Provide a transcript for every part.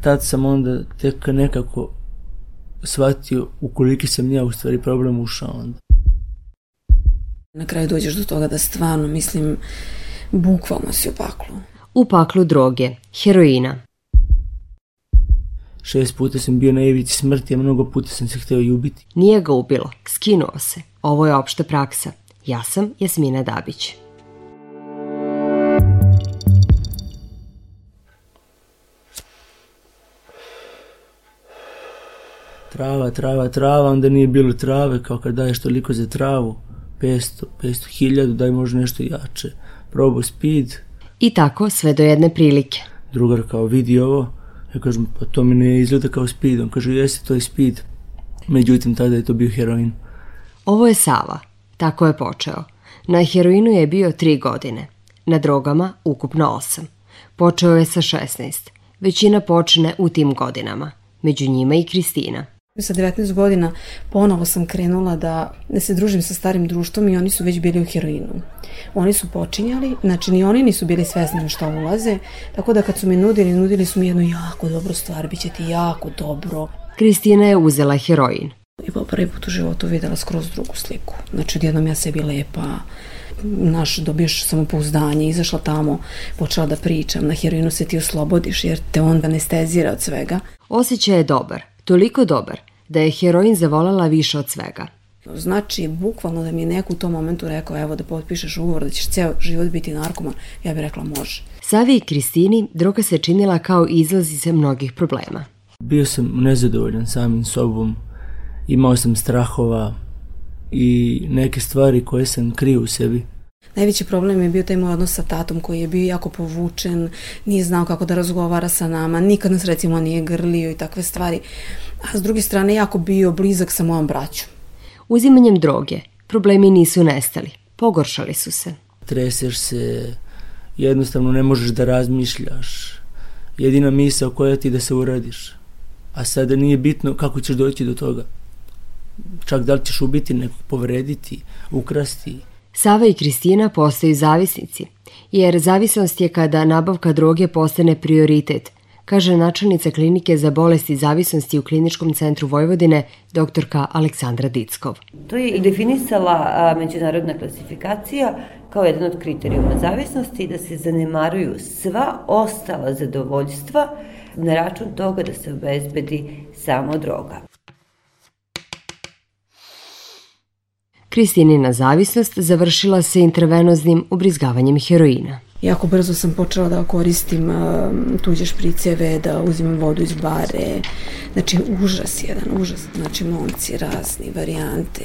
tad sam onda tek nekako shvatio ukoliki sam ja u stvari problem ušao onda. Na kraju dođeš do toga da stvarno, mislim, bukvalno si u paklu. U paklu droge, heroina. Šest puta sam bio na ivici smrti, a mnogo puta sam se hteo i ubiti. Nije ga ubilo, skinuo se. Ovo je opšta praksa. Ja sam Jasmina Dabić. Trava, trava, trava, onda nije bilo trave, kao kad daješ toliko za travu. 500, 500 hiljada, daj može nešto jače. Probao speed. I tako sve do jedne prilike. Drugar kao vidi ovo, ja kažem pa to mi ne izgleda kao speed. On kaže jeste to je speed. Međutim tada je to bio heroin. Ovo je Sava, tako je počeo. Na heroinu je bio tri godine, na drogama ukupno osam. Počeo je sa 16. Većina počne u tim godinama, među njima i Kristina. Sa 19 godina ponovo sam krenula da, se družim sa starim društvom i oni su već bili u heroinu. Oni su počinjali, znači ni oni nisu bili svesni što ulaze, tako da kad su mi nudili, nudili su mi jednu jako dobru stvar, bit će ti jako dobro. Kristina je uzela heroin. I po prvi put u životu videla skroz drugu sliku. Znači odjednom ja sebi lepa, naš, dobiješ samopouzdanje, izašla tamo, počela da pričam, na heroinu se ti oslobodiš jer te on anestezira od svega. Osjećaj je dobar, toliko dobar da je heroin zavolela više od svega. Znači, bukvalno da mi je neko u tom momentu rekao, evo da potpišeš ugovor da ćeš ceo život biti narkoman, ja bih rekla može. Savi i Kristini droga se činila kao izlaz iz mnogih problema. Bio sam nezadovoljan samim sobom, imao sam strahova i neke stvari koje sam krio u sebi. Najveći problem je bio taj moj odnos sa tatom koji je bio jako povučen, nije znao kako da razgovara sa nama, nikad nas recimo nije grlio i takve stvari. A s druge strane jako bio blizak sa mojom braćom. Uzimanjem droge problemi nisu nestali, pogoršali su se. Treseš se, jednostavno ne možeš da razmišljaš. Jedina misa koja ti da se uradiš. A sada nije bitno kako ćeš doći do toga. Čak da li ćeš ubiti nekog, povrediti, ukrasti, Sava i Kristina postaju zavisnici, jer zavisnost je kada nabavka droge postane prioritet, kaže načelnica klinike za bolesti zavisnosti u Kliničkom centru Vojvodine, doktorka Aleksandra Dickov. To je i definisala međunarodna klasifikacija kao jedan od kriterijuma zavisnosti da se zanemaruju sva ostala zadovoljstva na račun toga da se obezbedi samo droga. Kristinina zavisnost završila se intravenoznim ubrizgavanjem heroina. Jako brzo sam počela da koristim uh, tuđe špriceve, da uzimam vodu iz bare. Znači, užas jedan, užas. Znači, momci razni, varijante,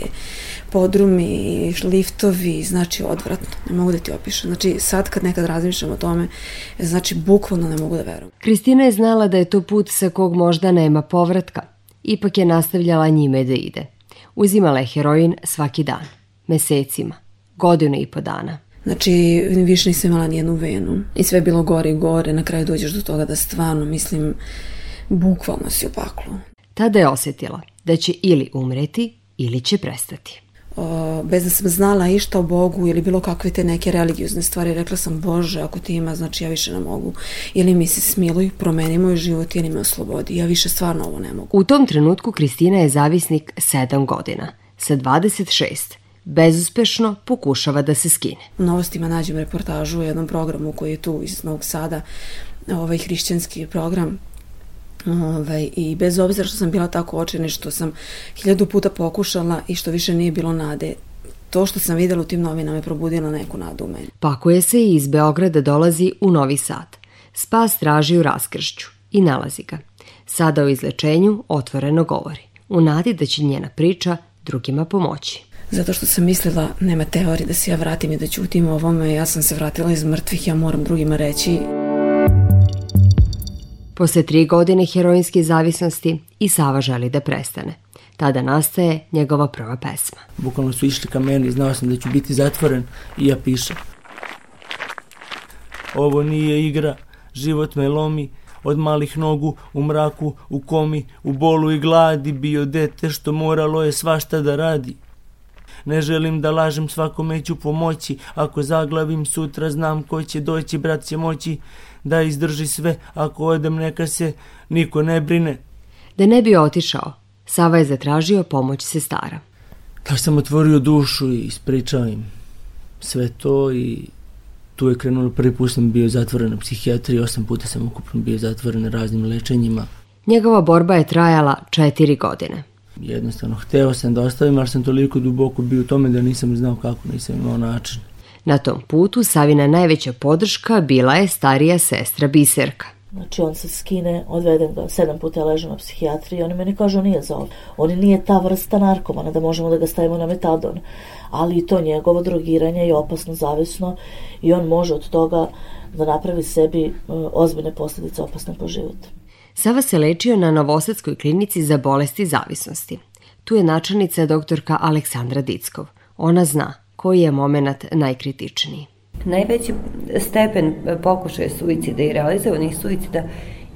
podrumi, liftovi, znači, odvratno. Ne mogu da ti opišem. Znači, sad kad nekad razmišljam o tome, znači, bukvalno ne mogu da verujem. Kristina je znala da je to put sa kog možda nema povratka. Ipak je nastavljala njime da ide. Uzimala je heroin svaki dan, mesecima, godinu i po dana. Znači, više nisam imala nijednu venu. I sve je bilo gore i gore. Na kraju dođeš do toga da stvarno, mislim, bukvalno si u paklu. Tada je osetila da će ili umreti ili će prestati bez da sam znala išta o Bogu ili bilo kakve te neke religiozne stvari, rekla sam Bože, ako ti ima, znači ja više ne mogu. Ili mi se smiluj, promeni moj život ili me oslobodi. Ja više stvarno ovo ne mogu. U tom trenutku Kristina je zavisnik 7 godina. Sa 26 bezuspešno pokušava da se skine. U novostima nađem reportažu u jednom programu koji je tu iz Novog Sada, ovaj hrišćanski program Ovaj, I bez obzira što sam bila tako očena što sam hiljadu puta pokušala i što više nije bilo nade, to što sam videla u tim novinama je probudila neku nadu u meni. Pakuje se i iz Beograda dolazi u Novi Sad. Spas traži u raskršću i nalazi ga. Sada o izlečenju otvoreno govori. U nadi da će njena priča drugima pomoći. Zato što sam mislila, nema teorije da se ja vratim i da ćutim ovome, ja sam se vratila iz mrtvih, ja moram drugima reći. Posle tri godine heroinske zavisnosti i Sava želi da prestane. Tada nastaje njegova prva pesma. Bukvalno su išli ka meni, znao sam da ću biti zatvoren i ja pišem. Ovo nije igra, život me lomi, od malih nogu, u mraku, u komi, u bolu i gladi, bio dete što moralo je svašta da radi. Ne želim da lažem, svakome ću pomoći, ako zaglavim sutra znam ko će doći, brat će moći, da izdrži sve, ako odem neka se niko ne brine. Da ne bi otišao, Sava je zatražio pomoć sestara. Tako sam otvorio dušu i ispričao im sve to i tu je krenulo prvi put sam bio zatvoren na psihijatriji, osam puta sam ukupno bio zatvoren na raznim lečenjima. Njegova borba je trajala četiri godine. Jednostavno, hteo sam da ostavim, ali sam toliko duboko bio u tome da nisam znao kako, nisam imao način. Na tom putu Savina najveća podrška bila je starija sestra Biserka. Znači on se skine, odvedem ga, sedam puta je ležao na psihijatriji, oni meni kažu nije za ovo. On nije ta vrsta narkomana da možemo da ga stavimo na metadon. Ali i to njegovo drogiranje je opasno zavisno i on može od toga da napravi sebi uh, ozbiljne posljedice opasne po život. Sava se lečio na Novosadskoj klinici za bolesti zavisnosti. Tu je načelnica doktorka Aleksandra Dickov. Ona zna koji je moment najkritičniji. Najveći stepen pokušaja suicida i realizovanih suicida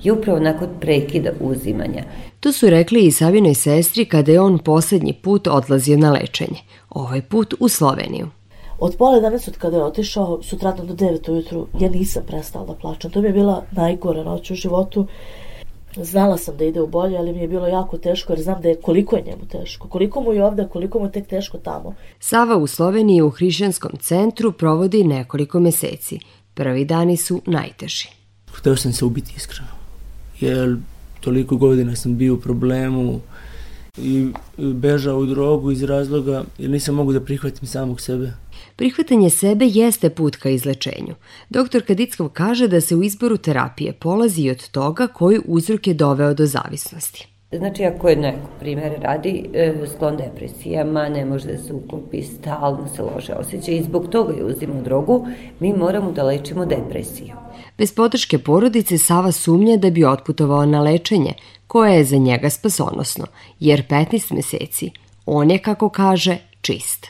je upravo nakon prekida uzimanja. To su rekli i Savinoj sestri kada je on poslednji put odlazio na lečenje. Ovaj put u Sloveniju. Od pola 11 od kada je otišao, sutratno do 9 ujutru, ja nisam prestala da plačem. To mi je bila najgora noć u životu Znala sam da ide u bolje, ali mi je bilo jako teško jer znam da je koliko je njemu teško. Koliko mu je ovde, koliko mu je tek teško tamo. Sava u Sloveniji u hrišćanskom centru provodi nekoliko meseci. Prvi dani su najteži. Hteo sam se ubiti iskreno. Jer toliko godina sam bio u problemu i bežao u drogu iz razloga jer nisam mogu da prihvatim samog sebe. Prihvatanje sebe jeste put ka izlečenju. Doktor Kadickov kaže da se u izboru terapije polazi od toga koji uzrok je doveo do zavisnosti. Znači, ako je neko, primjer, radi e, sklon depresijama, ne može da se uklopi, stalno se lože osjeća i zbog toga je uzima drogu, mi moramo da lečimo depresiju. Bez podrške porodice Sava sumnja da bi otputovao na lečenje, koje je za njega spasonosno, jer 15 meseci on je, kako kaže, čist.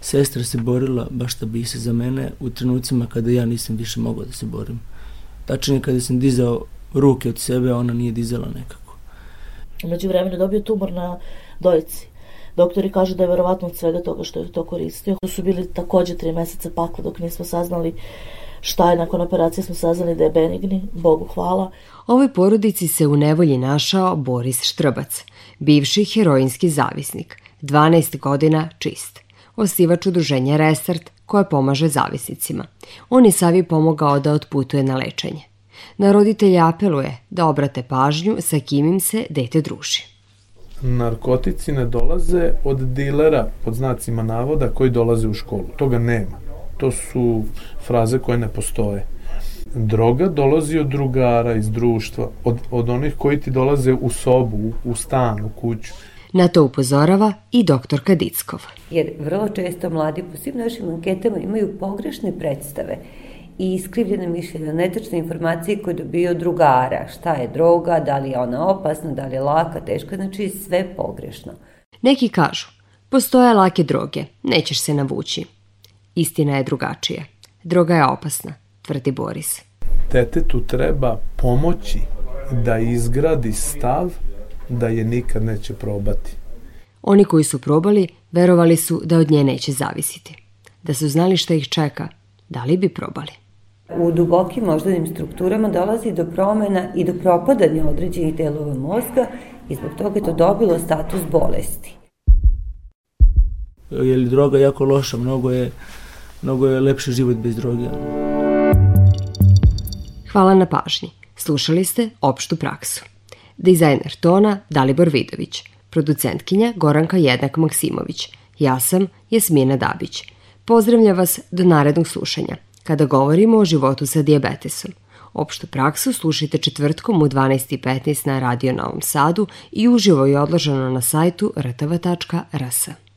Sestra se borila baš da bi se za mene u trenucima kada ja nisam više mogao da se borim. Tačnije kada sam dizao ruke od sebe, ona nije dizala nekako. Umeđu vremenu dobio tumor na dojci. Doktori kažu da je verovatno od svega toga što je to koristio. To su bili takođe tri meseca pakla dok nismo saznali šta je nakon operacije smo saznali da je benigni, Bogu hvala. Ovoj porodici se u nevolji našao Boris Štrbac, bivši heroinski zavisnik, 12 godina čist osnivač udruženja Restart koje pomaže zavisnicima. On je Savi pomogao da otputuje na lečenje. Na roditelje apeluje da obrate pažnju sa kim im se dete druži. Narkotici ne dolaze od dilera, pod znacima navoda, koji dolaze u školu. Toga nema. To su fraze koje ne postoje. Droga dolazi od drugara iz društva, od, od onih koji ti dolaze u sobu, u, u stan, u kuću. Na to upozorava i doktor Kadickov. Jer vrlo često mladi po svim našim anketama imaju pogrešne predstave i iskrivljene mišljenja, netačne informacije koje dobiju od drugara. Šta je droga, da li je ona opasna, da li je laka, teška, znači sve pogrešno. Neki kažu, postoje lake droge, nećeš se navući. Istina je drugačija. Droga je opasna, tvrdi Boris. Detetu treba pomoći da izgradi stav da je nikad neće probati. Oni koji su probali, verovali su da od nje neće zavisiti. Da su znali šta ih čeka, da li bi probali? U dubokim moždanim strukturama dolazi do promena i do propadanja određenih delova mozga i zbog toga je to dobilo status bolesti. Je li droga jako loša? Mnogo je, mnogo je lepši život bez droge. Hvala na pažnji. Slušali ste opštu praksu. Dizajner tona Dalibor Vidović, producentkinja Goranka Jednak Maksimović. Ja sam Jasmina Dabić. Pozdravlja vas do narednog slušanja, kada govorimo o životu sa diabetesom. Opštu praksu slušajte četvrtkom u 12.15 na Radio Novom Sadu i uživo je odloženo na sajtu rtv.rs.